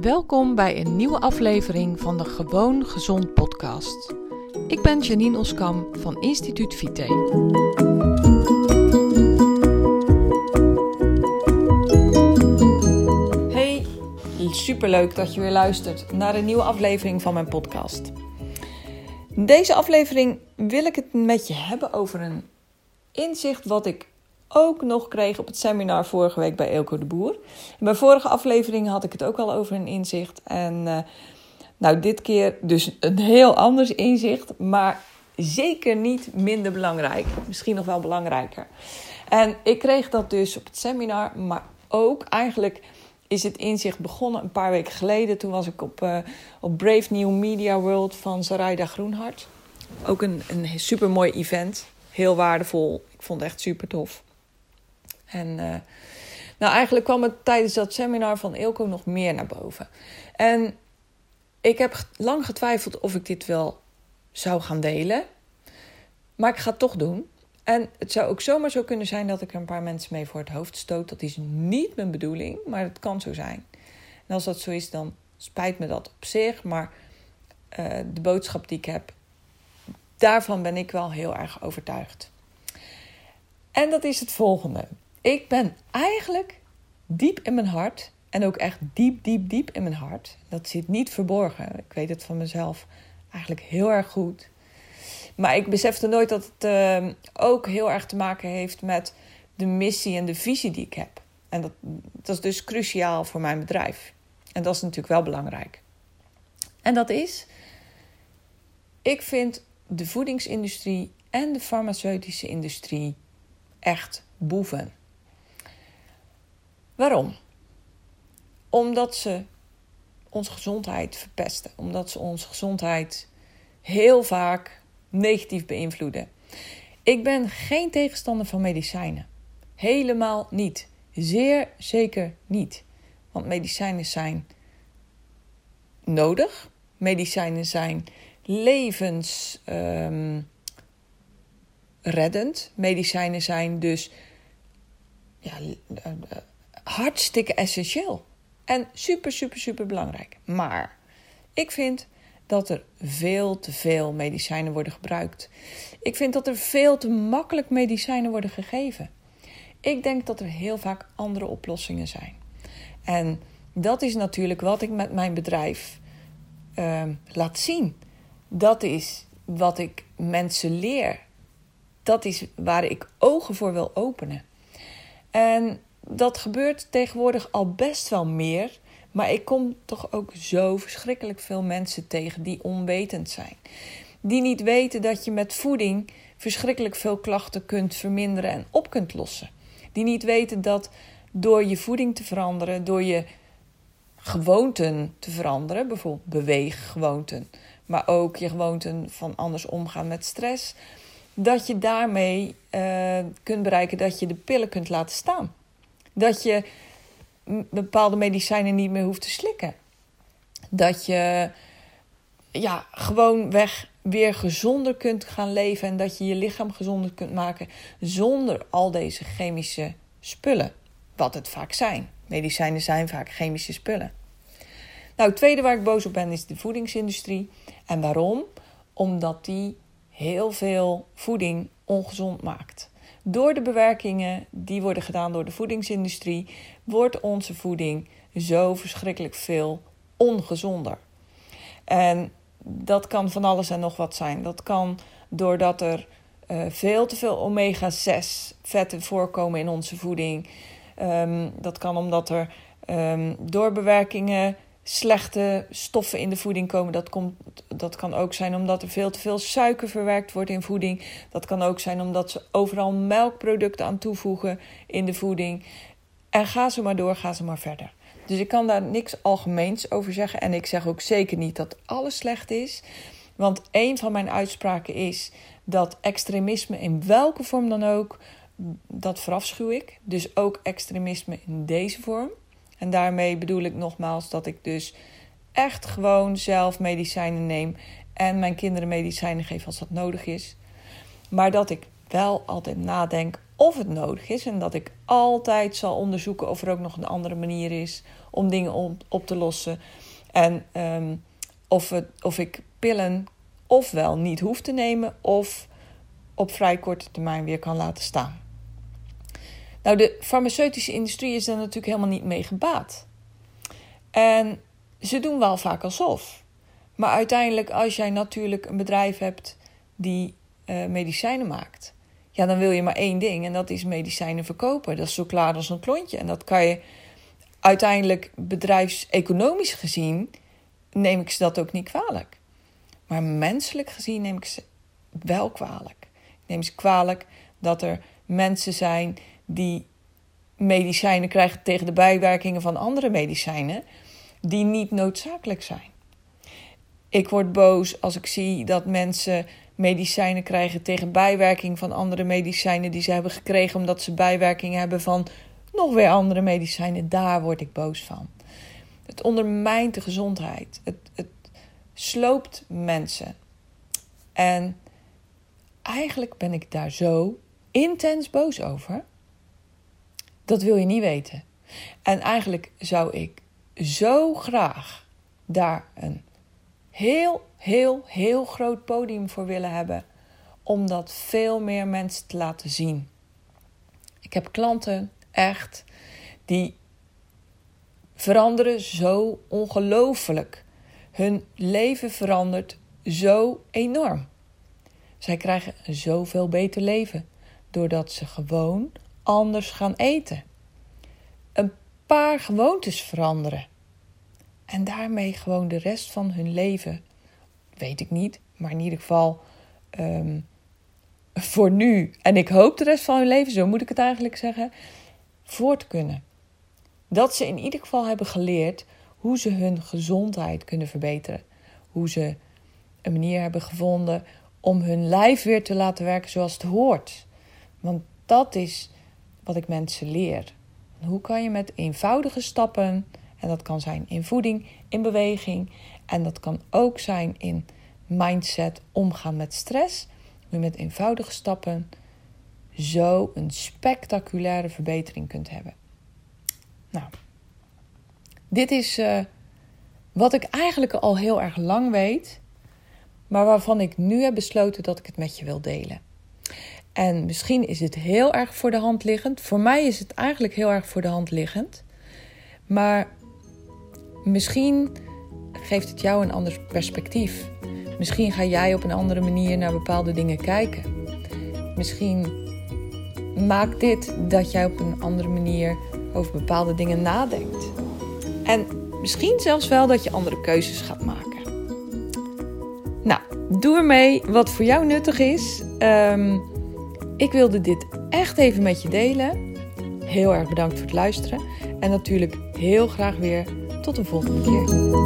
Welkom bij een nieuwe aflevering van de Gewoon Gezond podcast. Ik ben Janine Oskam van Instituut Vite. Hey, superleuk dat je weer luistert naar een nieuwe aflevering van mijn podcast. In deze aflevering wil ik het met je hebben over een inzicht wat ik ook nog kreeg op het seminar vorige week bij Elko de Boer. Mijn vorige aflevering had ik het ook al over een inzicht. En uh, nou, dit keer dus een heel anders inzicht, maar zeker niet minder belangrijk. Misschien nog wel belangrijker. En ik kreeg dat dus op het seminar, maar ook eigenlijk is het inzicht begonnen een paar weken geleden. Toen was ik op, uh, op Brave New Media World van Zaraida Groenhart. Ook een, een super mooi event. Heel waardevol. Ik vond het echt super tof. En uh, nou, eigenlijk kwam het tijdens dat seminar van Ilko nog meer naar boven. En ik heb lang getwijfeld of ik dit wel zou gaan delen. Maar ik ga het toch doen. En het zou ook zomaar zo kunnen zijn dat ik er een paar mensen mee voor het hoofd stoot. Dat is niet mijn bedoeling, maar het kan zo zijn. En als dat zo is, dan spijt me dat op zich. Maar uh, de boodschap die ik heb, daarvan ben ik wel heel erg overtuigd. En dat is het volgende. Ik ben eigenlijk diep in mijn hart, en ook echt diep, diep, diep in mijn hart. Dat zit niet verborgen. Ik weet het van mezelf eigenlijk heel erg goed. Maar ik besefte nooit dat het uh, ook heel erg te maken heeft met de missie en de visie die ik heb. En dat, dat is dus cruciaal voor mijn bedrijf. En dat is natuurlijk wel belangrijk. En dat is, ik vind de voedingsindustrie en de farmaceutische industrie echt boeven. Waarom? Omdat ze onze gezondheid verpesten. Omdat ze onze gezondheid heel vaak negatief beïnvloeden. Ik ben geen tegenstander van medicijnen. Helemaal niet. Zeer zeker niet. Want medicijnen zijn nodig. Medicijnen zijn levensreddend. Um, medicijnen zijn dus ja, hartstikke essentieel. En super, super, super belangrijk. Maar ik vind dat er veel te veel medicijnen worden gebruikt. Ik vind dat er veel te makkelijk medicijnen worden gegeven. Ik denk dat er heel vaak andere oplossingen zijn. En dat is natuurlijk wat ik met mijn bedrijf uh, laat zien. Dat is wat ik mensen leer. Dat is waar ik ogen voor wil openen. En dat gebeurt tegenwoordig al best wel meer. Maar ik kom toch ook zo verschrikkelijk veel mensen tegen die onwetend zijn. Die niet weten dat je met voeding verschrikkelijk veel klachten kunt verminderen en op kunt lossen. Die niet weten dat door je voeding te veranderen, door je gewoonten te veranderen, bijvoorbeeld beweeggewoonten, maar ook je gewoonten van anders omgaan met stress, dat je daarmee uh, kunt bereiken dat je de pillen kunt laten staan dat je bepaalde medicijnen niet meer hoeft te slikken. Dat je ja, gewoon weg weer gezonder kunt gaan leven en dat je je lichaam gezonder kunt maken zonder al deze chemische spullen. Wat het vaak zijn. Medicijnen zijn vaak chemische spullen. Nou, het tweede waar ik boos op ben is de voedingsindustrie. En waarom? Omdat die heel veel voeding ongezond maakt. Door de bewerkingen die worden gedaan door de voedingsindustrie, wordt onze voeding zo verschrikkelijk veel ongezonder. En dat kan van alles en nog wat zijn. Dat kan doordat er uh, veel te veel omega-6 vetten voorkomen in onze voeding. Um, dat kan omdat er um, door bewerkingen slechte stoffen in de voeding komen. Dat, komt, dat kan ook zijn omdat er veel te veel suiker verwerkt wordt in voeding. Dat kan ook zijn omdat ze overal melkproducten aan toevoegen in de voeding. En ga ze maar door, ga ze maar verder. Dus ik kan daar niks algemeens over zeggen. En ik zeg ook zeker niet dat alles slecht is. Want een van mijn uitspraken is dat extremisme in welke vorm dan ook, dat verafschuw ik. Dus ook extremisme in deze vorm. En daarmee bedoel ik nogmaals dat ik dus echt gewoon zelf medicijnen neem en mijn kinderen medicijnen geef als dat nodig is. Maar dat ik wel altijd nadenk of het nodig is en dat ik altijd zal onderzoeken of er ook nog een andere manier is om dingen op, te lossen. En ehm, of, of ik pillen ofwel niet hoef te nemen of op vrij korte termijn weer kan laten staan. Nou, de farmaceutische industrie is daar natuurlijk helemaal niet mee gebaat. En ze doen wel vaak alsof. Maar uiteindelijk, als jij natuurlijk een bedrijf hebt die uh, medicijnen maakt, ja, dan wil je maar één ding en dat is medicijnen verkopen. Dat is zo klaar als een klontje. En dat kan je uiteindelijk bedrijfseconomisch gezien, neem ik ze dat ook niet kwalijk. Maar menselijk gezien neem ik ze wel kwalijk. Ik neem ze kwalijk dat er mensen zijn die medicijnen krijgen tegen de bijwerkingen van andere medicijnen die niet noodzakelijk zijn. Ik word boos als ik zie dat mensen medicijnen krijgen tegen bijwerking van andere medicijnen die ze hebben gekregen omdat ze bijwerkingen hebben van nog weer andere medicijnen. Daar word ik boos van. Het ondermijnt de gezondheid. Het, het sloopt mensen. En eigenlijk ben ik daar zo intens boos over. Dat wil je niet weten. En eigenlijk zou ik zo graag daar een heel, heel, heel groot podium voor willen hebben. Om dat veel meer mensen te laten zien. Ik heb klanten, echt, die veranderen zo ongelooflijk. Hun leven verandert zo enorm. Zij krijgen een zoveel beter leven doordat ze gewoon anders gaan eten. Een paar gewoontes veranderen. En daarmee gewoon de rest van hun leven, weet ik niet, maar in ieder geval ehm, voor nu, en ik hoop de rest van hun leven, zo moet ik het eigenlijk zeggen, voort kunnen. Dat ze in ieder geval hebben geleerd hoe ze hun gezondheid kunnen verbeteren. Hoe ze een manier hebben gevonden om hun lijf weer te laten werken zoals het hoort. Want dat is wat ik mensen leer. Hoe kan je met eenvoudige stappen, en dat kan zijn in voeding, in beweging, en dat kan ook zijn in mindset, omgaan met stress, hoe je met eenvoudige stappen zo een spectaculaire verbetering kunt hebben. Nou, dit is uh, wat ik eigenlijk al heel erg lang weet, maar waarvan ik nu heb besloten dat ik het met je wil delen. En misschien is het heel erg voor de hand liggend. Voor mij is het eigenlijk heel erg voor de hand liggend. Maar misschien geeft het jou een ander perspectief. Misschien ga jij op een andere manier naar bepaalde dingen kijken. Misschien maakt dit dat jij op een andere manier over bepaalde dingen nadenkt. En misschien zelfs wel dat je andere keuzes gaat maken. Nou, doe ermee wat voor jou nuttig is. Um, ik wilde dit echt even met je delen. Heel erg bedankt voor het luisteren. En natuurlijk heel graag weer tot de volgende keer.